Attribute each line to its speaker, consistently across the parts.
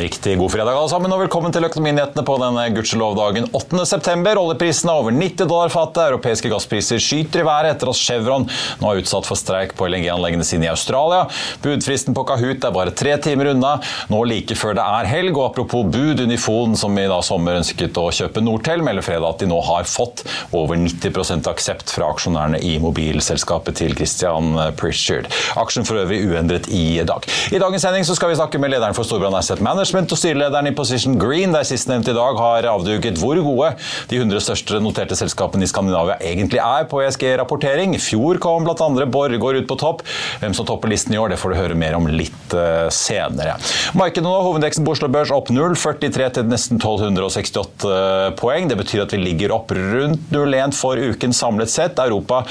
Speaker 1: Riktig god fredag alle sammen, og velkommen til Økonominyhetene på denne gudskjelov-dagen 8.9. Oljeprisen er over 90 dollar fatet. Europeiske gasspriser skyter i været etter at Chevron nå er utsatt for streik på LNG-anleggene sine i Australia. Budfristen på Kahoot er bare tre timer unna, nå like før det er helg. Og apropos bud, Unifon, som i da sommer ønsket å kjøpe Nortel, melder fredag at de nå har fått over 90% aksept fra aksjonærene i mobilselskapet til Christian Pritchard. Aksjen for øvrig uendret i dag. I dagens sending skal vi snakke med lederen for Storbrann Asset Management og styrelederen i Position Green, der sistnevnte i dag har avduket hvor gode de 100 største noterte selskapene i Skandinavia egentlig er på ESG-rapportering. Fjor kom bl.a. Borregaard ut på topp. Hvem som topper listen i år, det får du høre mer om litt uh, senere. Markedet nå, hovedindeksen på Oslo Børs opp 0,43 til nesten 1268 poeng. Det betyr at vi ligger opp rundt 0,1 for uken samlet sett. Europa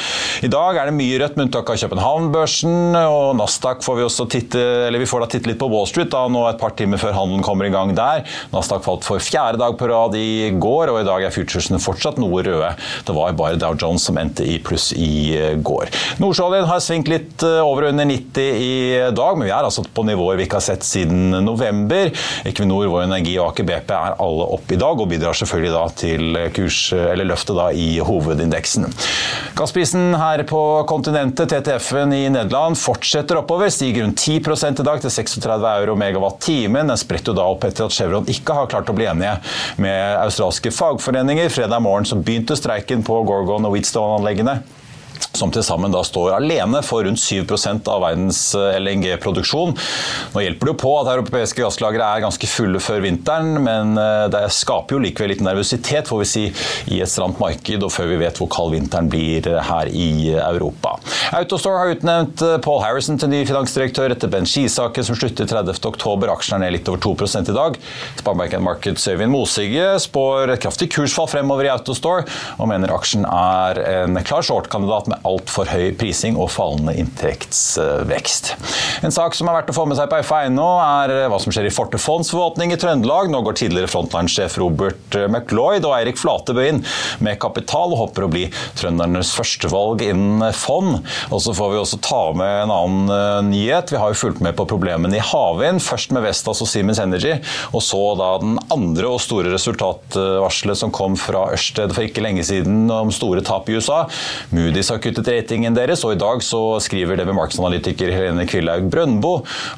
Speaker 1: i dag er det mye rødt, med unntak av København-børsen. Og Nasdaq får vi også titte, eller vi får da titte litt på Wall Street da, nå et par timer før handelen kommer i gang der. Nasdaq falt for fjerde dag på rad i går, og i dag er futuresene fortsatt noe røde. Det var bare Dow Jones som endte i pluss i eh, går. Nordsjøoljen har svingt litt eh, over og under 90 i dag, men vi er altså på nivåer vi ikke har sett siden november. Equinor, Vår Energi og Aker BP er alle opp i dag, og bidrar selvfølgelig da til kurs, eller løftet da i hovedindeksen. Gassprisen her på kontinentet, TTF-en i Nederland, fortsetter oppover. Stiger rundt 10 i dag til 36 euro megawatt-timen. Spretter jo da opp etter at Chevron ikke har klart å bli enige med australske fagforeninger. Fredag morgen så begynte streiken på Gorgon og Wheatstone-anleggene som til sammen da står alene for rundt 7% av verdens eh, LNG-produksjon. Nå hjelper det jo på at europeiske gasslagre er ganske fulle før vinteren, men eh, det skaper jo likevel litt nervøsitet får vi si, i et stramt marked, og før vi vet hvor kald vinteren blir eh, her i Europa. Autostore har utnevnt Paul Harrison til ny finansdirektør etter Ben Ski-saken som slutter 30.10. Aksjen er ned litt over 2 i dag. Sparebanken Markets Øyvind Mosige spår et kraftig kursfall fremover i Autostore, og mener aksjen er en klar short-kandidat med altfor høy prising og fallende inntektsvekst. En sak som er verdt å få med seg på FA.no, er hva som skjer i Forte fondsforvaltning i Trøndelag. Nå går tidligere frontline-sjef Robert McLeod og Eirik Flatebø inn med kapital og håper å bli trøndernes førstevalg innen fond. Og så får vi også ta med en annen eh, nyhet. Vi har jo fulgt med på problemene i havvind, først med Vestas og Siemens Energy, og så da den andre og store resultatvarselet som kom fra Ørsted for ikke lenge siden om store tap i USA. Moody's har kuttet ratingen deres, og i dag så skriver DB Marks-analytiker Helene Kvillaug Brøndbo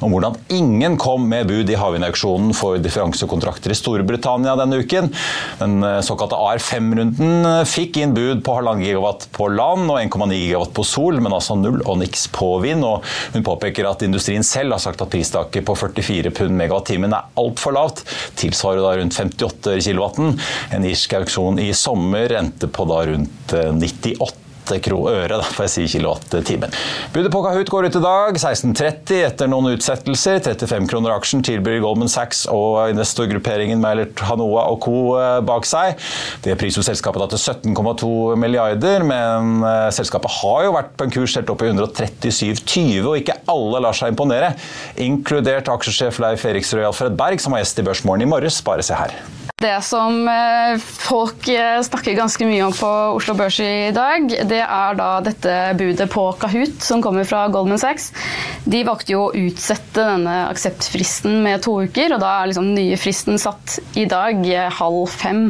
Speaker 1: om hvordan ingen kom med bud i havvindauksjonen for differansekontrakter i Storbritannia denne uken. Den eh, såkalte AR5-runden fikk inn bud på 1,5 gigawatt på land og 1,9 gigawatt på sol, men altså null og niks på vind. Og hun påpeker at industrien selv har sagt at pristaket på 44 pund megawatt-timen er altfor lavt, tilsvarer da rundt 58 kilowatten. En irsk auksjon i sommer endte på da rundt 98 eh, øre, da, får jeg si kilowatt-timen. Budet på Kahoot går ut i dag 16.30 etter noen utsettelser. 35 kroner aksjen tilbyr Goldman Sachs og investorgrupperingen Meilert Hanoa og co. Eh, bak seg. Det priser selskapet til 17,2 milliarder, men eh, selskapet har jo vært på en kurs helt opp i 137,20, og ikke alle lar seg imponere. Inkludert aksjesjef Leif Eriksrød Alfred Berg, som var gjest i Børsmorgen i morges. Bare se her.
Speaker 2: Det som eh, folk snakker ganske mye om på Oslo Børs i dag, det er da dette budet på Kahoot som kommer fra Goldman Sachs. De valgte jo å utsette denne akseptfristen med to uker, og da er liksom nye fristen satt i dag halv fem.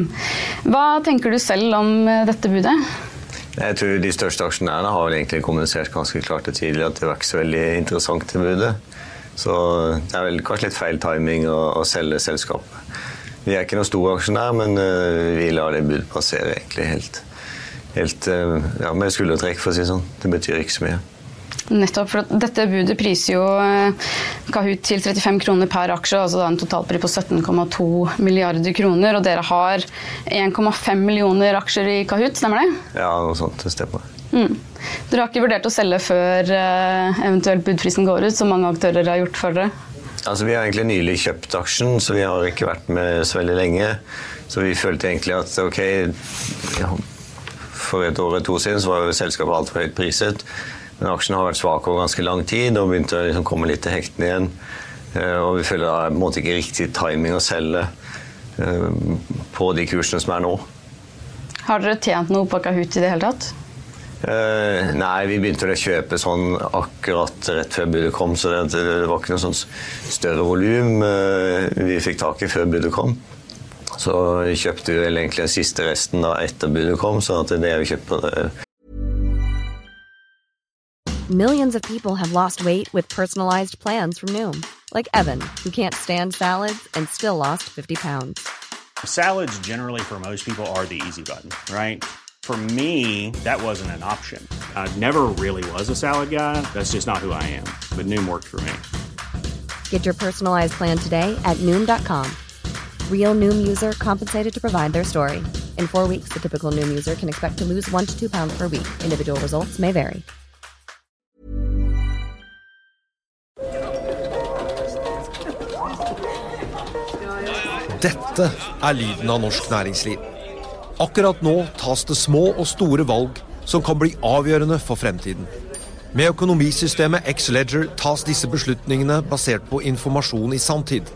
Speaker 2: Hva tenker du selv om dette budet?
Speaker 3: Jeg tror De største aksjonærene har vel egentlig kommunisert ganske klart og tydelig at det var ikke så veldig interessant til budet. Så det er vel kanskje litt feil timing å, å selge selskapet. Vi er ikke noen store aksjonær, men uh, vi lar det budet passere egentlig helt helt eh, ja, med skuldertrekk, for å si det sånn. Det betyr ikke så mye.
Speaker 2: Nettopp, for Dette budet priser jo eh, Kahoot til 35 kroner per aksje, altså da en totalpris på 17,2 milliarder kroner. Og dere har 1,5 millioner aksjer i Kahoot, stemmer det?
Speaker 3: Ja, noe sånt. Det stemmer.
Speaker 2: Mm. Dere har ikke vurdert å selge før uh, eventuelt budprisen går ut, som mange aktører har gjort for dere?
Speaker 3: Altså, Vi har egentlig nylig kjøpt aksjen, så vi har ikke vært med så veldig lenge. Så vi følte egentlig at ok, ja, for et år eller to siden så var jo selskapet altfor høyt priset. Men aksjen har vært svak over ganske lang tid og begynte å liksom komme litt til hektene igjen. Eh, og vi føler det er måte, ikke riktig timing å selge eh, på de kursene som er nå.
Speaker 2: Har dere tjent noe på Kahoot i det hele tatt?
Speaker 3: Uh, nei, vi begynte å kjøpe sånn akkurat rett før budet kom, så det, det var ikke noe sånn større volum uh, vi fikk tak i før budet kom. Så vi vel egentlig den siste resten da etter budet kom, så det er det vi kjøpte på det.
Speaker 4: Millions of people have lost weight with personalized plans from Noom, like Evan, who can't stand salads and still lost 50 pounds.
Speaker 5: Salads generally for most people are the easy button, right? For me, that wasn't an option. I never really was a salad guy. That's just not who I am. But Noom worked for me.
Speaker 4: Get your personalized plan today at Noom.com. Real Noom user compensated to provide their story. In four weeks, the typical Noom user can expect to lose one to two pounds per week. Individual results may vary.
Speaker 6: Dette er lyden av norsk næringsliv. Akkurat nå tas det små og store valg som kan bli avgjørende for fremtiden. Med økonomisystemet X-Leger tas disse beslutningene basert på informasjon i sanntid,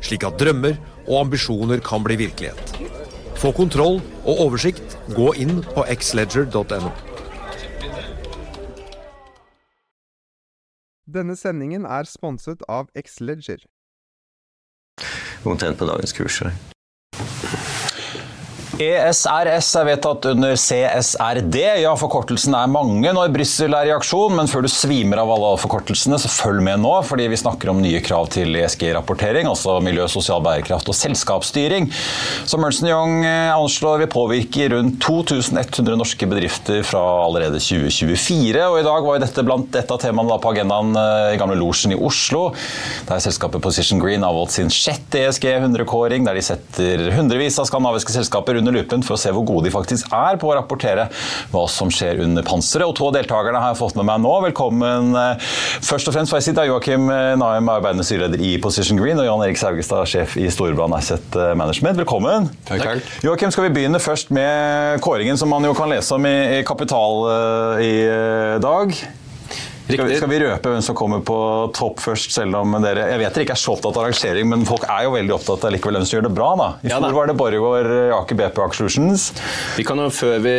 Speaker 6: slik at drømmer og ambisjoner kan bli virkelighet. Få kontroll og oversikt. Gå inn på xledger.no.
Speaker 7: Denne sendingen er sponset av X-Leger.
Speaker 3: Omtrent på dagens kurser.
Speaker 1: ESRS er vedtatt under CSRD. Ja, forkortelsene er mange når Brussel er i aksjon, men før du svimer av alle forkortelsene, så følg med nå, fordi vi snakker om nye krav til ESG-rapportering, altså miljø, sosial bærekraft og selskapsstyring, som Ernst Young eh, anslår vil påvirke rundt 2100 norske bedrifter fra allerede 2024. Og i dag var jo dette blant et av temaene på agendaen eh, i Gamle Losjen i Oslo, der selskapet Position Green avholdt sin sjette ESG 100-kåring, der de setter hundrevis av skandinaviske selskaper under under lupen for å se hvor gode de faktisk er på å rapportere hva som skjer under panseret. Og to av deltakerne har jeg fått med meg nå. Velkommen eh, først og fremst får jeg si til Joakim eh, Naim, arbeidende styreleder i Position Green, og Jan Erik Saugestad, sjef i Storbrann Asset eh, Management. Velkommen.
Speaker 8: Takk, takk.
Speaker 1: Joakim, skal vi begynne først med kåringen, som man jo kan lese om i, i Kapital i dag. Skal vi, skal vi, røpe hvem som kommer på topp først, selv om dere Jeg vet dere ikke er så opptatt av rangering, men folk er jo veldig opptatt av likevel hvem som gjør det bra. da. I ja, var det Borregaard Aker BP Aksjelutions.
Speaker 8: Vi kan jo før vi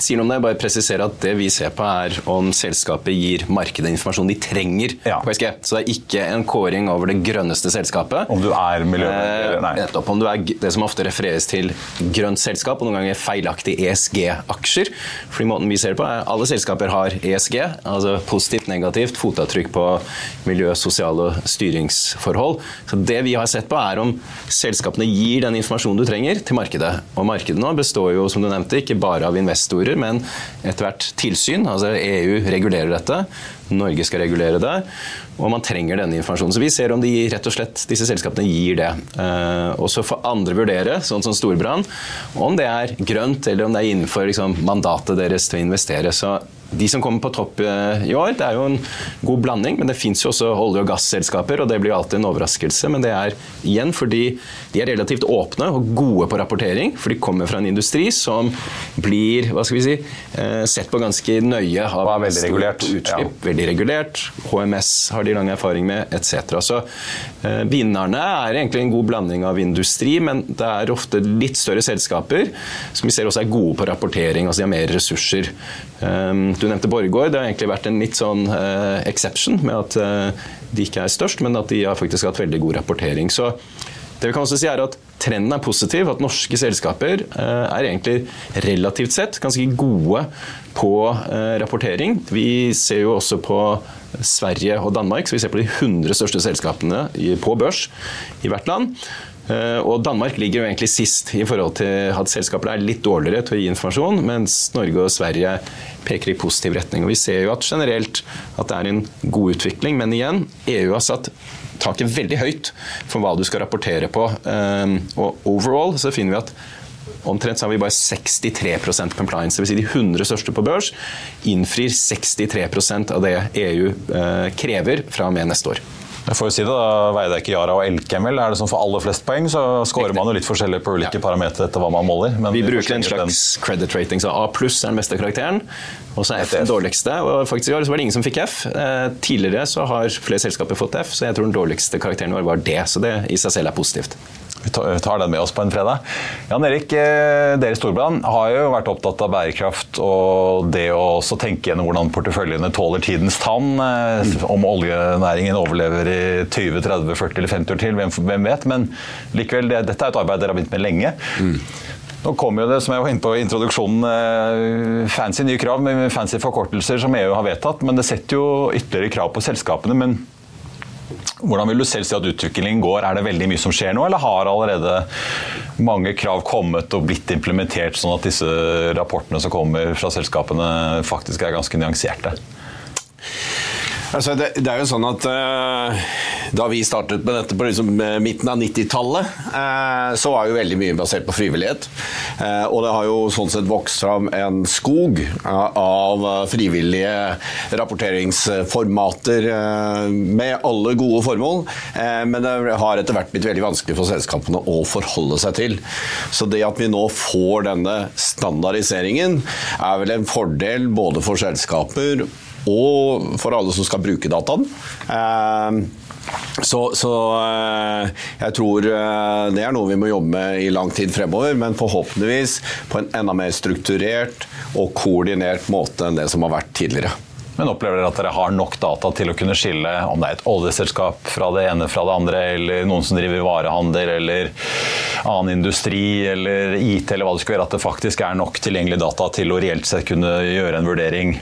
Speaker 8: sier noe om det, bare presisere at det vi ser på, er om selskapet gir markedet informasjon de trenger ja. på SG. Så det er ikke en kåring over det grønneste selskapet.
Speaker 1: Om du er miljøvennlig
Speaker 8: nei. Eh, nettopp. Om du er det som ofte refereres til grønt selskap, og noen ganger feilaktig ESG-aksjer. Fordi måten vi ser det på, er alle selskaper har ESG, altså positivt negativt fotavtrykk på miljø, sosiale styringsforhold. Så Det vi har sett på, er om selskapene gir den informasjonen du trenger til markedet. Og Markedet nå består jo som du nevnte, ikke bare av investorer, men etter hvert tilsyn. altså EU regulerer dette. Norge skal regulere det, og man trenger denne informasjonen. Så Vi ser om de rett og slett, disse selskapene gir det. Eh, og Så får andre vurdere, sånn som Storbrann, om det er grønt eller om det er innenfor liksom, mandatet deres til å investere. Så de som kommer på topp eh, i år, det er jo en god blanding, men det fins jo også olje- og gasselskaper, og det blir alltid en overraskelse. Men det er igjen fordi de er relativt åpne og gode på rapportering, for de kommer fra en industri som blir hva skal vi si, eh, sett på ganske nøye.
Speaker 1: Har og veldig regulert.
Speaker 8: Utslipp, ja. Veldig regulert. HMS har de lang erfaring med, etc. Så eh, vinnerne er egentlig en god blanding av industri, men det er ofte litt større selskaper som vi ser også er gode på rapportering, altså de har mer ressurser. Um, du nevnte Borregaard. Det har egentlig vært en litt sånn uh, exception med at uh, de ikke er størst, men at de har faktisk hatt veldig god rapportering. Så det vi kan også si er at Trenden er positiv, at norske selskaper uh, er egentlig relativt sett ganske gode på rapportering. Vi ser jo også på Sverige og Danmark, så vi ser på de 100 største selskapene på børs i hvert land. Eh, og Danmark ligger jo egentlig sist i forhold til at selskaper er litt dårligere til å gi informasjon, mens Norge og Sverige peker i positiv retning. Og Vi ser jo at generelt at det er en god utvikling, men igjen, EU har satt taket veldig høyt for hva du skal rapportere på. Eh, og overall så finner vi at Omtrent så har vi bare 63% compliance. Dvs. Si de 100 største på børs innfrir 63% av det EU eh, krever fra og med neste år.
Speaker 1: Jeg får jo si det da, Veidekke, Yara og Elkem vel, er det som får aller flest poeng, så scorer man jo litt forskjellig på ulike ja. parametere etter hva man måler.
Speaker 8: vi bruker en slags den. credit rating, så A pluss er den beste karakteren, og så er F den dårligste. og faktisk i år så var det ingen som fikk F. Eh, tidligere så har flere selskaper fått F, så jeg tror den dårligste karakteren vår var D, så det i seg selv er positivt.
Speaker 1: Vi tar den med oss på en fredag. Jan Erik, eh, dere i Storbrann har jo vært opptatt av bærekraft og det å også tenke gjennom hvordan porteføljene tåler tidens tann. Eh, om oljenæringen overlever i 20, 30, 40 eller 50 år til, hvem, vet. Men likevel, det, dette er et arbeid dere har begynt med lenge. Nå kommer jo det, som jeg var inne på i introduksjonen, eh, fancy nye krav med fancy forkortelser som EU har vedtatt. Men det setter jo ytterligere krav på selskapene. men hvordan vil du selv si at utviklingen går? Er det veldig mye som skjer nå, eller har allerede mange krav kommet og blitt implementert, sånn at disse rapportene som kommer fra selskapene faktisk er ganske nyanserte?
Speaker 9: Altså, det, det, er jo sånn at uh, Da vi startet med dette på liksom, eh, midten av 90-tallet, uh, eh, så var jo veldig mye basert på frivillighet. Uh, og det har jo sånn sett vokst fram en skog av frivillige rapporteringsformater med alle gode formål. men det har etter hvert blitt veldig vanskelig for selskapene å forholde seg til. Så det at vi nå får denne standardiseringen, er vel en fordel både for selskaper og for alle som skal bruke dataen. Eh, så, så, eh, jeg tror eh, det er noe vi må jobbe med i lang tid fremover, men forhåpentligvis på en enda mer strukturert og koordinert måte enn det som har vært tidligere.
Speaker 1: Men opplever dere at dere har nok data til å kunne skille om det er et oljeselskap fra det ene fra det andre, eller noen som driver varehandel, eller annen industri, eller IT, eller hva det skal være, at det faktisk er nok tilgjengelig data til å reelt sett kunne gjøre en vurdering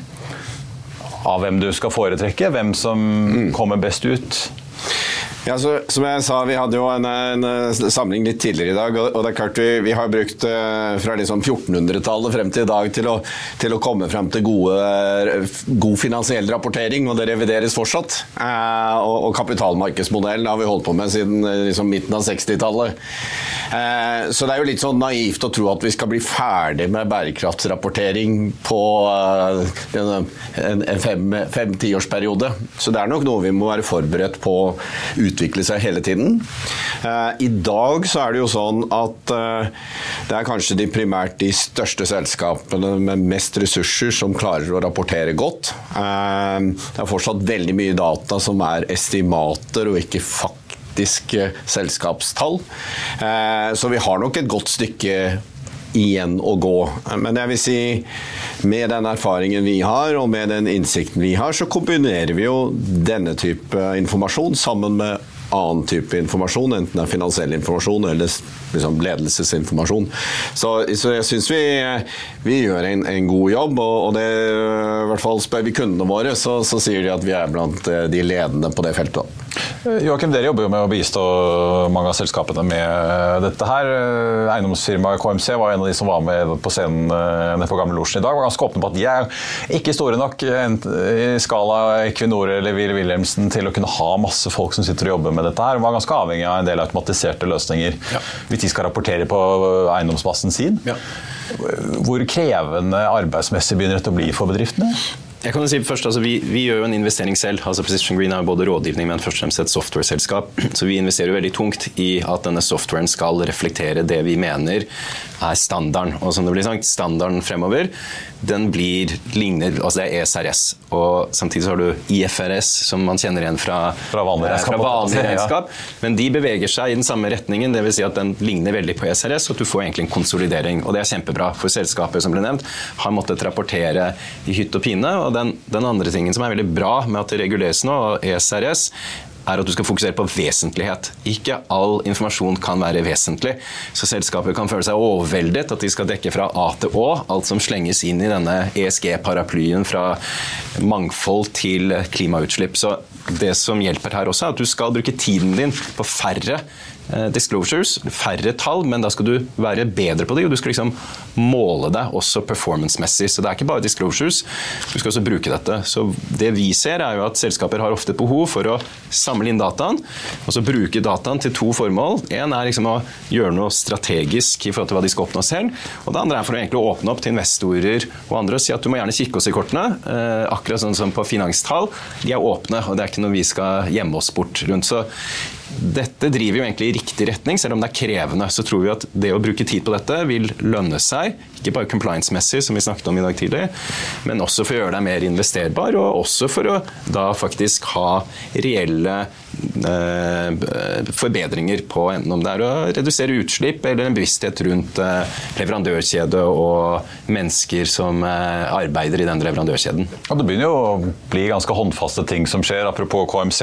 Speaker 1: av hvem du skal foretrekke, hvem som mm. kommer best ut?
Speaker 9: Ja, så, som jeg sa, Vi hadde jo en, en samling litt tidligere i dag. og, det er klart Vi, vi har brukt uh, fra liksom 1400-tallet frem til i dag til å, til å komme frem til gode, god finansiell rapportering, og det revideres fortsatt. Uh, og, og, kapitalmarkedsmodellen har vi holdt på med siden liksom, midten av 60-tallet. Uh, så det er jo litt sånn naivt å tro at vi skal bli ferdig med bærekraftsrapportering på en, en fem-tiårsperiode. Fem, så det er nok noe vi må være forberedt på utvikle seg hele tiden. Eh, I dag så er det jo sånn at eh, det er kanskje de primært de største selskapene med mest ressurser som klarer å rapportere godt. Eh, det er fortsatt veldig mye data som er estimater og ikke faktisk selskapstall. Så vi har nok et godt stykke igjen å gå. Men jeg vil si, med den erfaringen vi har, og med den innsikten vi har, så kombinerer vi jo denne type informasjon sammen med annen type informasjon, enten det er finansiell informasjon eller liksom ledelsesinformasjon. Så, så jeg syns vi, vi, gjør en, en, god jobb, og, og det, i hvert fall spør vi kundene våre, så, så, sier de at vi er blant eh, de ledende på det feltet.
Speaker 1: Joakim, dere jobber jo med å bistå mange av selskapene med dette her. Eiendomsfirmaet KMC var en av de som var med på scenen eh, nede på Gamle Losjen i dag. var ganske åpne på at de er ikke store nok i skala Equinor eller Ville Wilhelmsen til å kunne ha masse folk som sitter og jobber med dette her. Var ganske avhengig av en del automatiserte løsninger ja. hvis de skal rapportere på eiendomsmassen sin. Ja. Hvor krevende arbeidsmessig begynner dette å bli for bedriftene?
Speaker 8: Jeg kan si først, altså, vi, vi, gjør jo en investering selv. altså Precision Green er både rådgivning, men først og fremst et software-selskap. Så vi investerer jo veldig tungt i at denne softwaren skal reflektere det vi mener er standarden. Og som det blir sagt, standarden fremover den blir ligner, altså det er ESRS. Og samtidig så har du IFRS, som man kjenner igjen fra,
Speaker 1: fra vanlig regnskap.
Speaker 8: Vanlig regnskap. Men de beveger seg i den samme retningen, dvs. Si at den ligner veldig på ESRS, og du får egentlig en konsolidering. Og det er kjempebra, for selskapet som ble nevnt har måttet rapportere i hytt og pine. Og den, den andre tingen som er veldig bra med at det reguleres nå, og ESRS, er at du skal fokusere på vesentlighet. Ikke all informasjon kan være vesentlig. Så selskapet kan føle seg overveldet at de skal dekke fra A til Å, alt som slenges inn i denne ESG-paraplyen fra mangfold til klimautslipp. Så det som hjelper her også, er at du skal bruke tiden din på færre disclosures, færre tall, men da skal du være bedre på dem, og du skal liksom måle deg også performance-messig. Så det er ikke bare disclosures, du skal også bruke dette. Så det vi ser, er jo at selskaper har ofte behov for å samle inn dataen, og så bruke dataen til to formål. Én er liksom å gjøre noe strategisk i forhold til hva de skal oppnå selv, og det andre er for å egentlig åpne opp til investorer og andre og si at du må gjerne kikke oss i kortene, eh, akkurat sånn som på finanstall. De er åpne, og det er ikke noe vi skal gjemme oss bort rundt. Så dette driver jo egentlig i riktig retning, selv om det er krevende. Så tror vi at det å bruke tid på dette vil lønne seg, ikke bare compliance-messig, som vi snakket om i dag tidlig, men også for å gjøre deg mer investerbar, og også for å da faktisk ha reelle forbedringer på enten om det er å redusere utslipp eller en bevissthet rundt eh, leverandørkjede og mennesker som eh, arbeider i den leverandørkjeden.
Speaker 1: Ja, det begynner jo å bli ganske håndfaste ting som skjer. Apropos KMC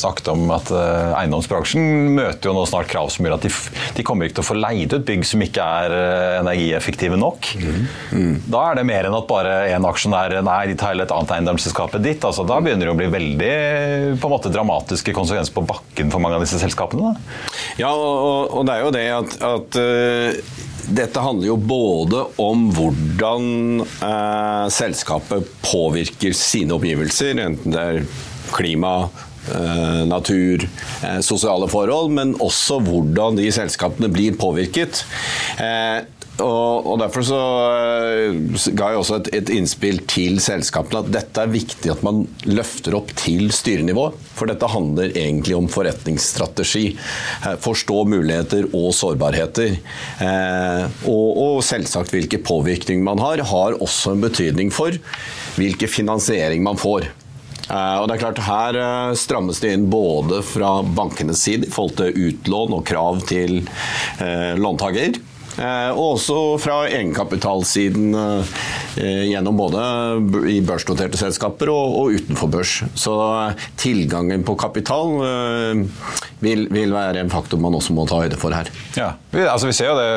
Speaker 1: snakket om at eiendomsbransjen møter jo nå snart krav som gjør at de, de kommer ikke til å få leid ut bygg som ikke er energieffektive nok. Mm. Mm. Da er det mer enn at bare én aksjonær nei, de tar hele et annet eiendomsselskap ditt. Altså, da begynner det å bli veldig på en måte dramatiske konsekvenser på bakken for mange av disse selskapene. Da.
Speaker 9: Ja, og, og, det er jo det at, at uh, dette handler jo både om hvordan uh, selskapet påvirker sine omgivelser, enten det er klima, Uh, natur, sosiale forhold, men også hvordan de selskapene blir påvirket. Og, og, Derfor så uh, ga jeg også et, et, innspill til selskapene at dette er viktig at man løfter opp til styrenivå. For dette handler egentlig om forretningsstrategi. Uh, forstå muligheter og sårbarheter. Uh, og, og, selvsagt hvilken påvirkning man har, har også en betydning for hvilken finansiering man får. og det er klart Her strammes det inn både fra bankenes side i forhold til utlån og krav til låntaker. Eh, og også fra egenkapitalsiden eh, gjennom både i børsnoterte selskaper og, utenfor børs. Så eh, tilgangen på kapital vil, vil, være en faktor man også må ta høyde for her.
Speaker 1: Ja, altså vi ser jo det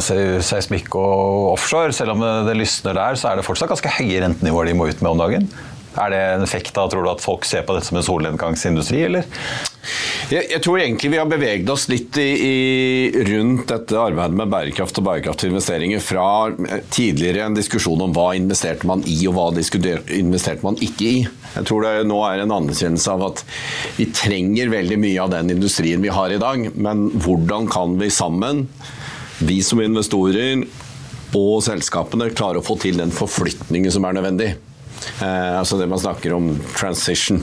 Speaker 1: altså, seismikk og offshore. Selv om det lysner der, så er det fortsatt ganske høye rentenivåer de må ut med om dagen. Er det en effekt av, tror du, at folk ser på dette som en solnedgangsindustri, eller?
Speaker 9: Jeg, jeg, tror egentlig vi har beveget oss litt i, i, rundt dette arbeidet med bærekraft og bærekraftige investeringer fra tidligere en diskusjon om hva investerte man i og hva investerte man ikke i. Jeg tror det nå er en anerkjennelse av at vi trenger veldig mye av den industrien vi har i dag, men hvordan kan vi sammen, vi som investorer og selskapene, klare å få til den forflytningen som er nødvendig? Eh, altså det man snakker om transition.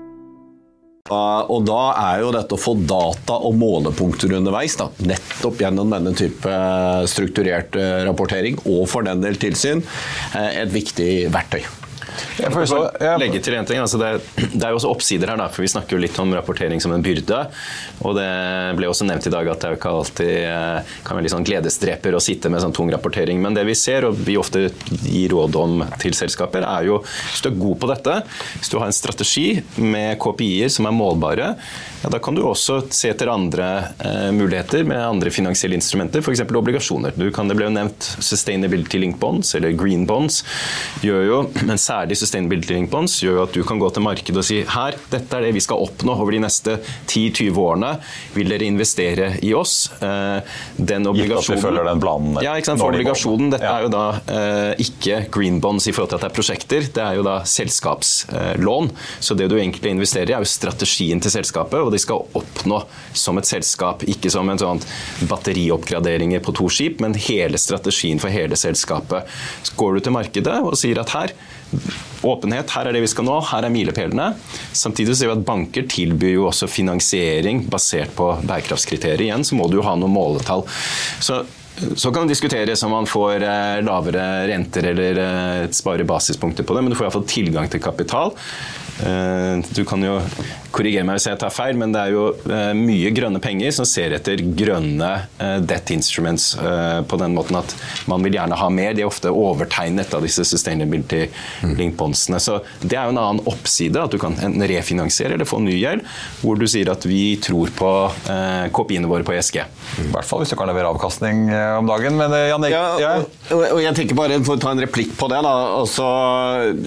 Speaker 9: Og da er jo dette å få data og målepunkter underveis, da, nettopp gjennom denne type strukturert eh, rapportering, og for den del tilsyn, eh, et viktig verktøy.
Speaker 8: Jeg får så, legge til en ting. Altså det, det, er jo også oppsider her, da, for vi snakker jo litt om rapportering som en byrde. Og det ble også nevnt i dag at det er ikke alltid eh, kan være litt sånn gledesdreper å sitte med sånn tung rapportering. Men det vi ser, og vi ofte gir råd om til selskaper, er jo hvis du er god på dette, hvis du har en strategi med KPI-er som er målbare, ja, da kan du også se etter andre eh, muligheter med andre finansielle instrumenter, f.eks. obligasjoner. Du kan, det ble jo nevnt Sustainability Link Bonds, eller Green Bonds. gjør jo, men særlig Sustainability Link Bonds gjør jo at du kan gå til markedet og si her, dette er det vi skal oppnå over de neste 10-20 årene. Vil dere investere i oss? Eh, den obligasjonen
Speaker 1: Gitt at vi følger den planen.
Speaker 8: Ja, ikke sant? For obligasjonen, dette er jo da eh, ikke Green Bonds i forhold til at det er prosjekter, det er jo da selskapslån. Så det du egentlig investerer i, er jo strategien til selskapet. og de skal oppnå som et selskap. Ikke som en sånn batterioppgraderinger på to skip, men hele strategien for hele selskapet. Så går du til markedet og sier at her åpenhet, her er det vi skal nå, her er milepælene. Samtidig ser vi at banker tilbyr jo også finansiering basert på bærekraftskriterier. Igjen så må du jo ha noen måletall. Så så kan det diskuteres om man får eh, lavere renter eller sparer spare basispunkter på det, men du får iallfall tilgang til kapital. Eh, du kan jo korrigere meg hvis jeg tar feil, men det er jo eh, mye grønne penger som ser etter grønne eh, debt instruments på den måten at man vil gjerne ha mer. De er ofte overtegnet av disse sustainability link bondsene. Så det er jo en annen oppside, at du kan enten refinansiere eller få ny gjeld, hvor du sier at vi tror på kopiene våre på ESG.
Speaker 1: I hvert fall hvis du kan levere avkastning om dagen. Men Jan Erik
Speaker 9: ja, og, og, jeg tenker bare for å ta en replikk på det, da. Altså,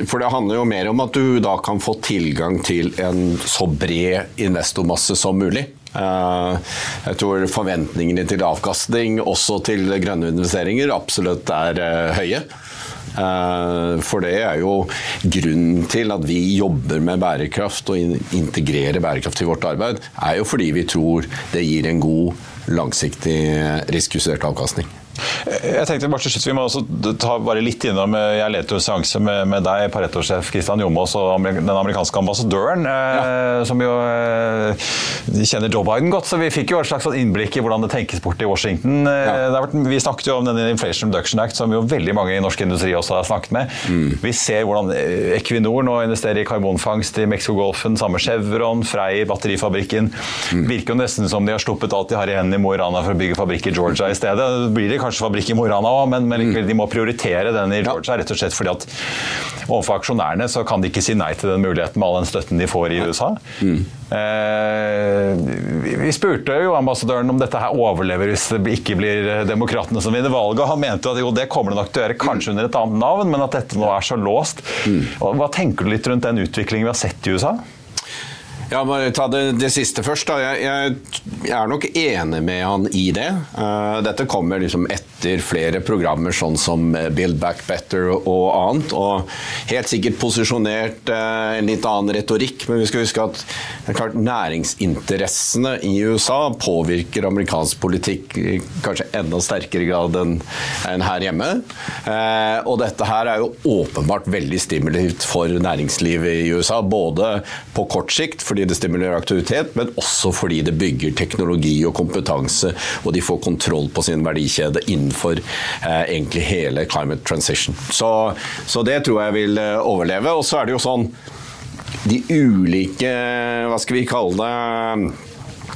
Speaker 9: for det handler jo mer om at du da kan få tilgang til en så bred investormasse som mulig. Eh, jeg tror forventningene til avkastning, også til grønne investeringer, absolutt er eh, høye. Eh, for det er jo grunnen til at vi jobber med bærekraft og integrerer bærekraft i vårt arbeid, er jo fordi vi tror det gir en god, langsiktig risikjustert avkastning.
Speaker 1: Jeg tenkte bare til slutt, Vi må også ta bare litt innom eh, Jeg leter jo seanse med, med deg, Pareto-sjef Kristian Jomås og den amerikanske ambassadøren, eh, som jo eh, kjenner Joe Biden godt. Så vi fikk jo et slags sånn innblikk i hvordan det tenkes bort i Washington. Ja. Vært, vi snakket jo om denne Inflation Reduction Act, som jo veldig mange i norsk industri også har snakket med. Mm. Vi ser hvordan Equinor nå investerer i karbonfangst i Mexicogolfen, samme Chevron, Frei, batterifabrikken. Mm. Virker jo nesten som de har sluppet alt de har i hendene i Mo i Rana for å bygge fabrikk i Georgia i stedet. Blir det kanskje fabrikk i Mo i Rana òg, men, men mm. de må prioritere den i Georgia rett og slett fordi at overfor aksjonærene så kan de ikke si nei til den muligheten med all den støtten de får i USA. Mm. Eh, vi spurte jo ambassadøren om dette her overlever hvis det ikke blir demokratene som vinner valget. Han mente at jo, det kommer det nok til å gjøre, kanskje under et annet navn, men at dette nå er så låst. Mm. Hva tenker du litt rundt den utviklingen vi har sett i USA?
Speaker 9: Ja, bare Ta det, det siste først. Jeg, jeg, jeg, er nok enig med han i det. Uh, dette kommer liksom etter flere programmer sånn som Build Back Better og annet. Og helt sikkert posisjonert uh, en litt annen retorikk, men vi skal huske at klart, næringsinteressene i USA påvirker amerikansk politikk i kanskje enda sterkere grad enn, her hjemme. Og dette her er jo åpenbart veldig stimulativt for næringslivet i USA, både på kort sikt fordi det stimulerer aktivitet, men også fordi det bygger teknologi og kompetanse, og de får kontroll på sin verdikjede innenfor eh, egentlig hele climate transition. Så, så, det tror jeg vil eh, overleve. Og så er det jo sånn De ulike, hva skal vi kalle det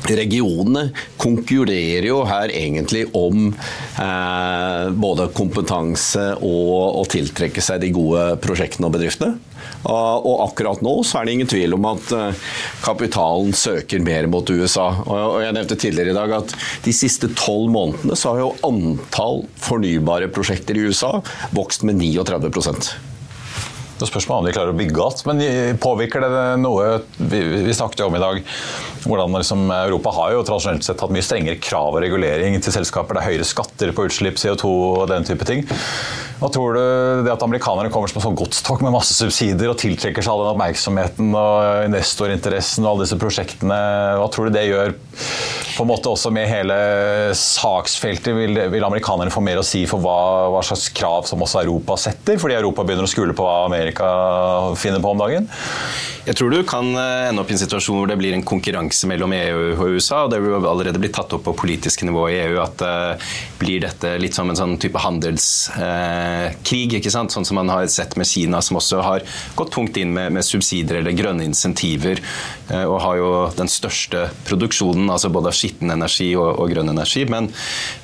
Speaker 9: Regionene konkurrerer jo her egentlig om eh, både kompetanse og å tiltrekke seg de gode prosjektene og bedriftene. Og akkurat nå så er det ingen tvil om at eh, kapitalen søker mer mot USA. Og jeg nevnte tidligere i dag at de siste tolv månedene så har jo antall fornybare prosjekter i USA vokst med 39%
Speaker 1: det spørs om de klarer å bygge alt. Men påvirker det noe Vi, snakket om i dag hvordan liksom, Europa har jo tradisjonelt sett hatt mye strengere krav og regulering til selskaper. Det er høyere skatter på utslipp, CO2 og den type ting. Hva tror du det at amerikanerne kommer som en sånn godstog med masse subsidier og tiltrekker seg all den oppmerksomheten og investorinteressen og alle disse prosjektene, hva tror du det gjør på en måte også med hele saksfeltet? Vil, vil amerikanerne få mer å si for hva, hva, slags krav som også Europa setter, fordi Europa begynner å skule på hva Amerika finner på om dagen?
Speaker 8: Jeg tror du kan eh, ende opp i en situasjon hvor det blir en konkurranse mellom EU og USA. og Det vil allerede bli tatt opp på politisk nivå i EU at uh, blir dette litt som en sånn type handels... Uh, ikke sant? Sånn som man har sett med Kina, som også har gått tungt inn med, med subsidier eller grønne insentiver. Uh, og har jo den største produksjonen altså både av skitten energi og, og, grønn energi. Men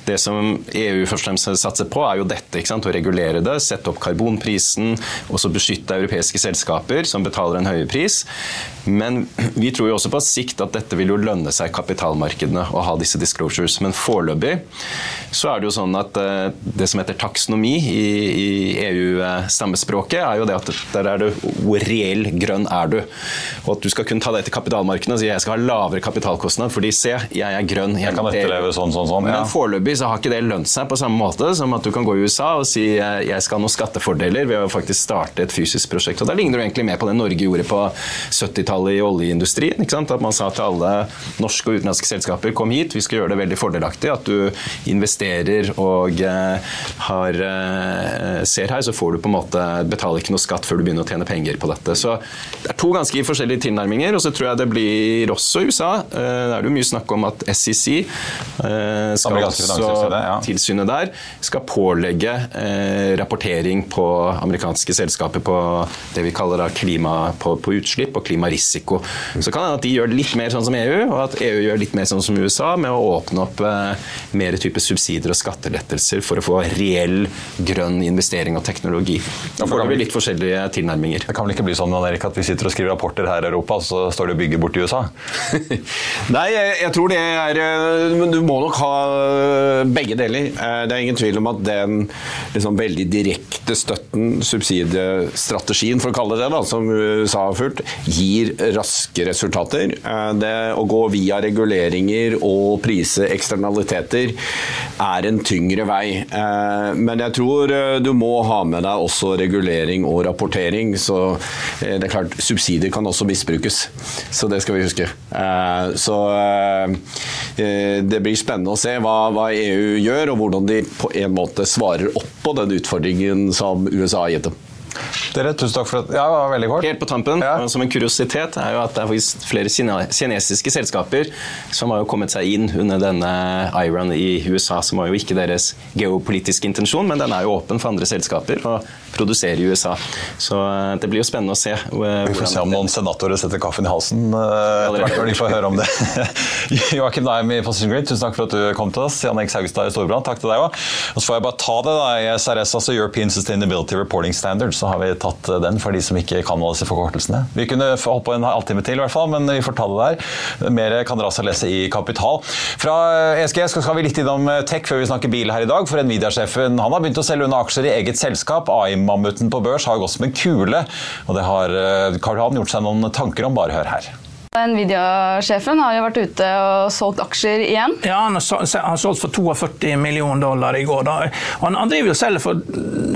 Speaker 8: det som EU først og fremst satser på, er jo dette. ikke sant? Å regulere det, sette opp karbonprisen, og så beskytte europeiske selskaper som betaler en høyere pris. Men vi tror jo også på sikt at dette vil jo lønne seg kapitalmarkedene å ha disse disclosures. Men foreløpig så er det jo sånn at eh, det som heter taksonomi i, i EU-stammespråket, er jo det at der er det hvor reell grønn er du. Og at du skal kunne ta det til kapitalmarkedene og si jeg skal ha lavere kapitalkostnad fordi se, jeg er grønn.
Speaker 1: Jeg, kan etterleve sånn, sånn, sånn.
Speaker 8: Ja. Men foreløpig så har ikke det lønt seg på samme måte som at du kan gå i USA og si jeg skal ha noen skattefordeler ved å faktisk starte et fysisk prosjekt. Og Da ligner du egentlig mer på det Norge gjorde på 70-tallet i oljeindustrien. At man sa til alle norske og utenlandske selskaper kom hit, vi skal gjøre det veldig fordelaktig at du investerer og eh, har, eh, ser her, så får du på en måte betaler ikke noe skatt før du begynner å tjene penger på dette. Så det er to ganske forskjellige tilnærminger, og så tror jeg det blir også i USA. Eh, det er jo mye snakk om at SEC skal også, ja. tilsynet der, skal pålegge rapportering på amerikanske selskaper på det vi kaller klima på, på utslipp og klimarisiko. Så kan det hende at de gjør det litt mer sånn som EU, og at EU gjør litt mer sånn som USA, med å åpne opp mer type subsidier og skattelettelser for å få reell grønn investering og teknologi. Da får vi litt forskjellige tilnærminger.
Speaker 1: Det kan vel ikke bli sånn Erik, at vi sitter og skriver rapporter her i Europa, og så står det og bygger bort i USA?
Speaker 9: Nei, jeg, jeg, tror det er eh, Men du må nok ha eh, begge deler. Eh, det er ingen tvil om at den liksom, veldig direkte støtten, subsidiestrategien for å kalle det, da, som USA har fulgt, gir raske resultater. Det å gå via reguleringer og prise eksternaliteter er en tyngre vei. Men jeg tror du må ha med deg også regulering og rapportering. Så det er klart, subsidier kan også misbrukes. Så det skal vi huske. Så det blir spennende å se hva, hva EU gjør, og hvordan de på en måte svarer opp på den utfordringen som USA har gitt dem.
Speaker 1: Dere, tusen takk for at, ja, det var veldig kort.
Speaker 8: Helt på tampen, ja. som en kuriositet, er jo at det er faktisk flere kinesiske selskaper som har jo kommet seg inn under denne IRON i USA, som var jo ikke deres geopolitiske intensjon, men den er jo åpen for andre selskaper og produserer i USA. Så eh, det blir jo spennende å se.
Speaker 1: Eh, Vi får se om noen senatorer setter kaffen i halsen eh, etter hvert når de får høre om det. Joakim Naim i Position Grid, tusen takk for at du kom til oss. Jan Erik Haugstad i Storbrann, takk til deg òg. Og så får jeg bare ta det, da. I SRS, altså European Sustainability Reporting Standards, har vi tatt eh, den for de som ikke kan alle disse forkortelsene. Vi kunne holdt på en halvtime til, i hvert fall, men vi får ta det der. Mer kan dere altså lese i Kapital. Fra ESG eh, skal vi litt innom eh, tech før vi snakker bil her i dag. For Nvidia-sjefen han har begynt å selge unna aksjer i eget selskap. AI-mammuten på børs har gått som en kule. Og det har Karl Han gjort seg noen tanker om. Bare hør her.
Speaker 2: Nvidia-sjefen har jo vært ute og solgt aksjer igjen.
Speaker 10: Ja, han har solgt for 42 millioner dollar i går. Da. Han, han driver jo selger for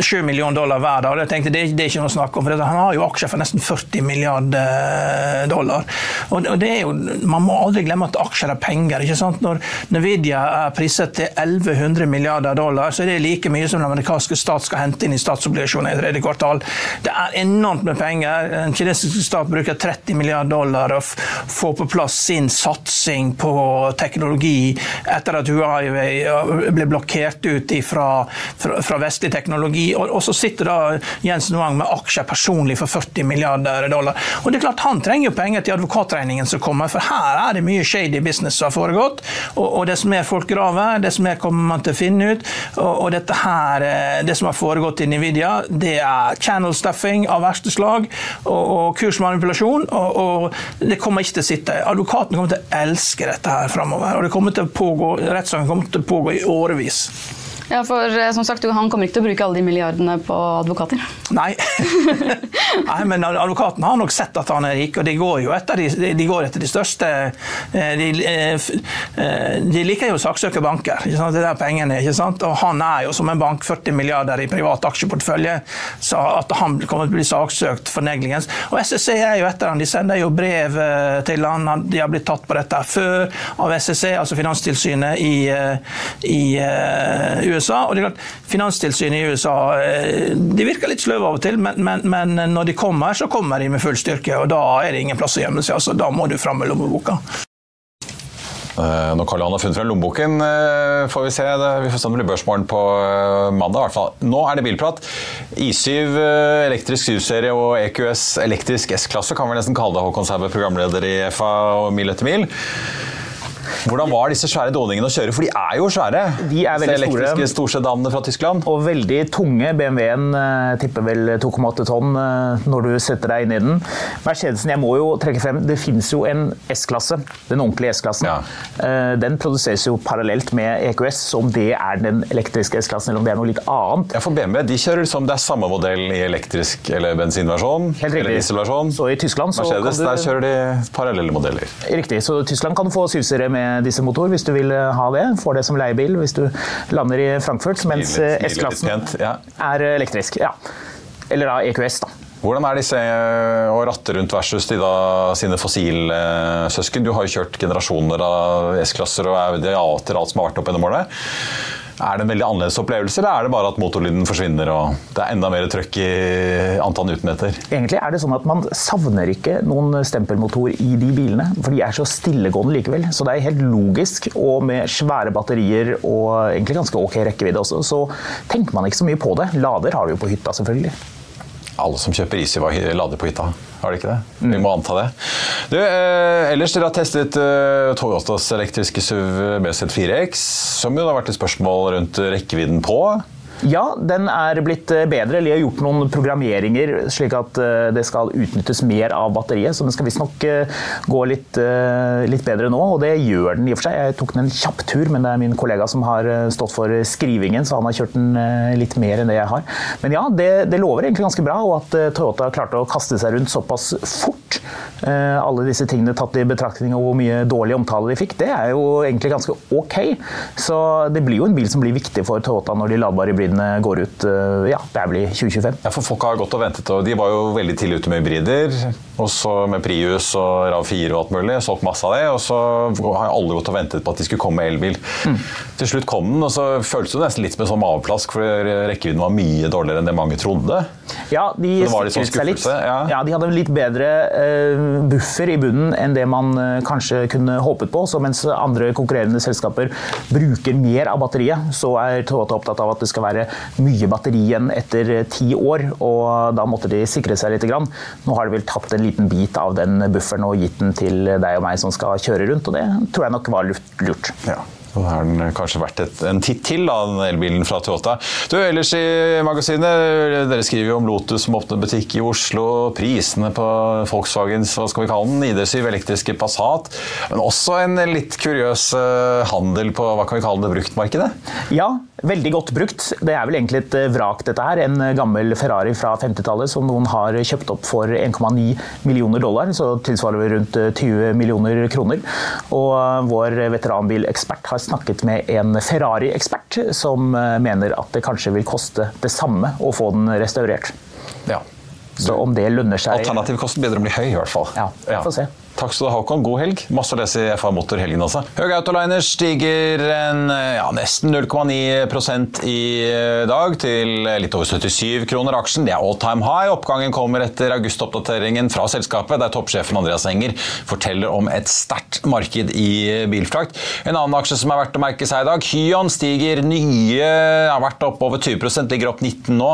Speaker 10: 7 millioner dollar hver dag. Jeg tenkte, det, det er ikke noe å snakke om, for Han har jo aksjer for nesten 40 milliarder dollar. Og, det er jo, Man må aldri glemme at aksjer er penger. ikke sant? Når Nvidia er priset til 1100 milliarder dollar, så er det like mye som den amerikanske stat skal hente inn i statsobligasjoner i tredje kvartal. Det er enormt med penger. Den kinesiske stat bruker 30 milliarder dollar. og få på plass sin satsing på teknologi etter at Huawei ble blokkert ut fra, fra, fra vestlig teknologi. Og, og, så sitter da Jens Noang med aksjer personlig for 40 milliarder dollar. Og det er klart Han trenger jo penger til advokatregningen som kommer, for her er det mye shady business som har foregått. Og, og dess mer folk graver, dess mer kommer man til å finne ut. Og, og dette her, eh, det som har foregått i Nvidia, det er channel stuffing av verste slag og, og kursmanipulasjon. og, det kommer kommer ikke til å sitte. Advokatene kommer til å elske dette her framover. Og det kommer til å pågå, rettssaken kommer til å pågå i årevis.
Speaker 2: Ja, for eh, som sagt, Han kommer ikke til å bruke alle de milliardene på advokater?
Speaker 10: Nei, Nei men advokaten har nok sett at han er rik, og de går jo etter de, de, går etter de største eh, De, eh, de liker jo å saksøke banker. Ikke sant? Det er pengene, ikke sant? Og han er jo som en bank, 40 milliarder i privat aksjeportefølje, så at han kommer til å bli saksøkt for neglingens. Og SSC er jo etter han, de sender jo brev til han, de har blitt tatt på dette før av SSC, altså Finanstilsynet i, i USA USA. og det er klart, Finanstilsynet i USA eh, de virker litt sløve av og til, men, men, men, når de kommer, så kommer de med full styrke. og Da er det ingen plass å gjemme seg. altså Da må du fram med lommeboka.
Speaker 1: Eh, når Karl Johan har funnet frem lommeboken, eh, får vi se. Vi får se om det blir børsmorgen på mandag. I hvert fall. Nå er det bilprat. I7 elektrisk SUV-serie og EQS elektrisk S-klasse kan vi nesten kalle det, Håkon Sæbø, programleder i FA og Mil etter mil. Hvordan var disse svære dåningene å kjøre? For de er jo svære.
Speaker 11: De er veldig
Speaker 1: elektriske storsedanene fra Tyskland.
Speaker 11: Og veldig tunge. BMW-en uh, tipper vel 2,8 tonn uh, når du setter deg inn i den. Mercedesen, jeg må jo trekke frem, det finnes jo en S-klasse. Den ordentlige S-klassen. Ja. Uh, den produseres jo parallelt med EQS, så om det er den elektriske S-klassen eller om det er noe litt annet.
Speaker 1: Ja, For BMW de kjører som det er samme modell i elektrisk eller bensinversjon. Eller dieselversjon.
Speaker 11: Så i Tyskland så
Speaker 1: Mercedes, du... der kjører de parallelle modeller.
Speaker 11: Riktig. Så i Tyskland kan du få syvserie med dieselmotor hvis du vil eh, ha det. Får det som leiebil hvis du lander i Frankfurt, mens eh, S-klassen ja. er elektrisk. Ja. Eller da EQS, da.
Speaker 1: Hvordan er disse eh, å ratte rundt versus de da, sine fossilsøsken? Du har jo kjørt generasjoner av S-klasser og Audi A-er alt som har vært opp gjennom årene. Er det en veldig annerledes opplevelse, eller er det bare at motorlyden forsvinner og det er enda mer trøkk i antall newtonmeter?
Speaker 11: Egentlig er det sånn at man savner ikke noen stempelmotor i de bilene, for de er så stillegående likevel. Så det er helt logisk, og med svære batterier og egentlig ganske ok rekkevidde også, så tenker man ikke så mye på det. Lader har du jo på hytta, selvfølgelig.
Speaker 1: Alle som kjøper Easyva lader på hytta, har de ikke det? Vi må anta det. Du, eh, ellers dere har testet eh, Toyotas elektriske SUV BZ4X, som jo har vært et spørsmål rundt rekkevidden på.
Speaker 11: Ja, den er blitt bedre. bedre. jeg har gjort noen programmeringer slik at eh, det skal utnyttes mer av batteriet. Så den skal visstnok eh, gå litt, litt bedre nå, og det gjør den i og for seg. Jeg tok den en kjapp tur, men det er min kollega som har stått for skrivingen, så han har kjørt den litt mer enn det jeg har. Men ja, det, det lover egentlig ganske bra, og at Toyota klarte å kaste seg rundt såpass fort, alle disse tingene tatt i betraktning og hvor mye dårlig omtale de fikk, det er jo egentlig ganske ok. Så det blir jo en bil som blir viktig for Toyota når de ladbare hybridene går ut eh, ja, det er vel i 2025.
Speaker 1: Ja, for Folk har gått og ventet, og de var jo veldig tidlig ute med hybrider. Og så med Prius og RAV4 og alt mulig. Solgt masse av det. Og så har alle gått og ventet på at de skulle komme med elbil. Mm. Til slutt kom den, og så føltes det nesten litt som en sånn maveplask, for rekkevidden var mye dårligere enn det mange trodde.
Speaker 11: Ja, de
Speaker 1: sikret sånn seg litt.
Speaker 11: Ja. ja. De hadde litt bedre uh, buffer i bunnen enn det man uh, kanskje kunne håpet på. Så mens andre konkurrerende selskaper bruker mer av batteriet, så er Toyota opptatt av at det skal være mye batteri igjen etter ti år, og da måtte de sikre seg litt. Nå har de vel tatt en liten bit av den bufferen og gitt den til deg og meg som skal kjøre rundt, og det tror jeg nok var lurt.
Speaker 1: Ja. Og har den kanskje vært et, en titt til, da, den elbilen fra Toyota. Du, Ellers i magasinet, dere skriver jo om Lotus som åpner butikk i Oslo. Prisene på Volkswagens hva skal vi kalle den, ID7 elektriske Passat. Men også en litt kuriøs eh, handel på hva kan vi kalle det, bruktmarkedet?
Speaker 11: Ja, veldig godt brukt. Det er vel egentlig et eh, vrak, dette her. En gammel Ferrari fra 50-tallet som noen har kjøpt opp for 1,9 millioner dollar, så tilsvarer vi rundt 20 millioner kroner. Og vår veteranbilekspert har snakket med en Ferrari-ekspert som eh, mener at det kanskje vil koste det samme å få den restaurert.
Speaker 1: Ja.
Speaker 11: Så om det lønner seg
Speaker 1: Alternativkosten begynner å bli høy, i hvert fall.
Speaker 11: Ja, vi får se.
Speaker 1: Takk skal du ha, Håkon. God helg. Masse å lese i FA Motor helgen også. Høg Autoliner stiger en, ja, nesten 0,9% i dag, til litt over 77 kroner aksjen. Det er all time high. Oppgangen kommer etter augustoppdateringen fra selskapet, der toppsjefen Andreas Enger forteller om et sterkt marked i bilfrakt. En annen aksje som er verdt å merke seg i dag, Hyon stiger nye, har vært opp over 20% ligger opp 19 nå.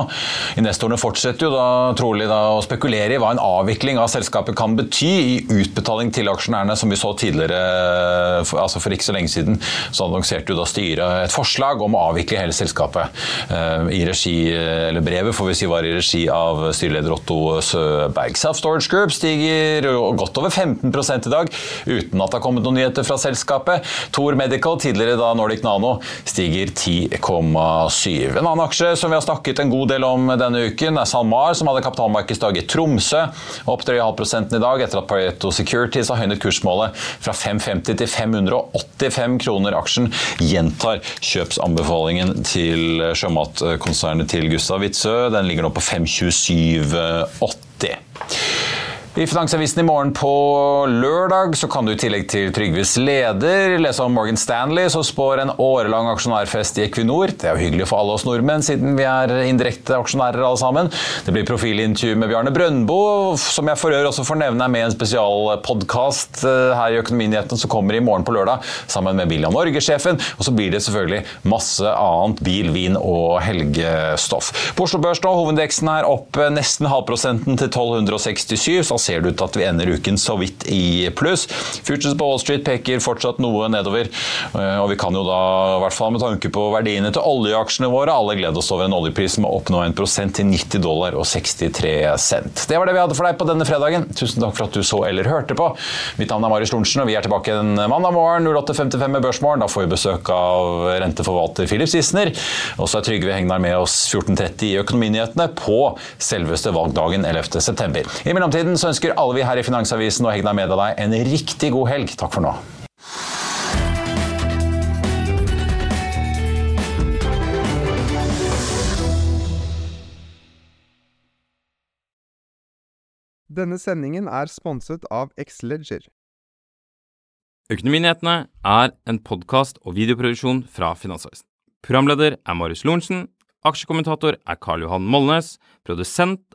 Speaker 1: Investorene fortsetter jo da trolig da å spekulere i hva en avvikling av selskapet kan bety i utbetaling utbetaling til aksjonærene, som vi så tidligere, altså for ikke så lenge siden, så annonserte jo da styret et forslag om å avvikle hele selskapet. Eh, I regi, eller brevet får vi si var i regi av styreleder Otto Søberg. Self Storage Group stiger godt over 15 i dag, uten at det har kommet noen nyheter fra selskapet. Thor Medical, tidligere da Nordic Nano, stiger 10,7. En annen aksje som vi har snakket en god del om denne uken, er SalMar, som hadde kapitalmarkedsdag i Tromsø. Opp 3,5 i dag etter at Pareto Security Securities har høynet kursmålet fra 550 til 585 kroner aksjen. Gjentar kjøpsanbefalingen til sjømatkonsernet til Gustav Witzøe. Den ligger nå på 527,80. I Finansavisen i morgen på lørdag så kan du i tillegg til Trygves leder lese om Morgan Stanley som spår en årelang aksjonærfest i Equinor. Det er jo hyggelig for alle oss nordmenn, siden vi er indirekte aksjonærer alle sammen. Det blir profilintervju med Bjarne Brøndbo, som jeg for øvrig også får nevne er med i en spesialpodkast eh, her i Økonominyhetene som kommer i morgen på lørdag, sammen med Bilia Norge-sjefen. Og så blir det selvfølgelig masse annet bil, vin og helgestoff. På Oslo Børs nå, hovedindeksen er opp nesten halvprosenten til 1267. ser det ut til at vi ender uken så vidt i pluss. Futures på Wall Street peker fortsatt noe nedover, eh, og vi kan jo da, i hvert fall med tanke på verdiene til oljeaksjene våre, alle glede oss over en oljepris med å oppnå 1 til 90 dollar og 63 cent. Det var det vi hadde for deg på denne fredagen. Tusen takk for at du så eller hørte på. Mitt navn er Marius Lorentzen, og vi er tilbake en mandag morgen 08.55 med Børsmorgen. Da får vi besøk av renteforvalter Philip Sissener. Og så er Trygve Hegnar med oss 14.30 i Økonominyhetene på selveste valgdagen 11.9. I mellomtiden så ønsker alle vi her i Finansavisen og Hegna Media deg en riktig god helg. Takk for nå.
Speaker 7: Denne sendingen er sponset av Xleger.
Speaker 12: Økonominyhetene er en podkast og videoproduksjon fra Finansavisen. Programleder er Marius Lorentzen. Aksjekommentator er Karl Johan Molnes. Produsent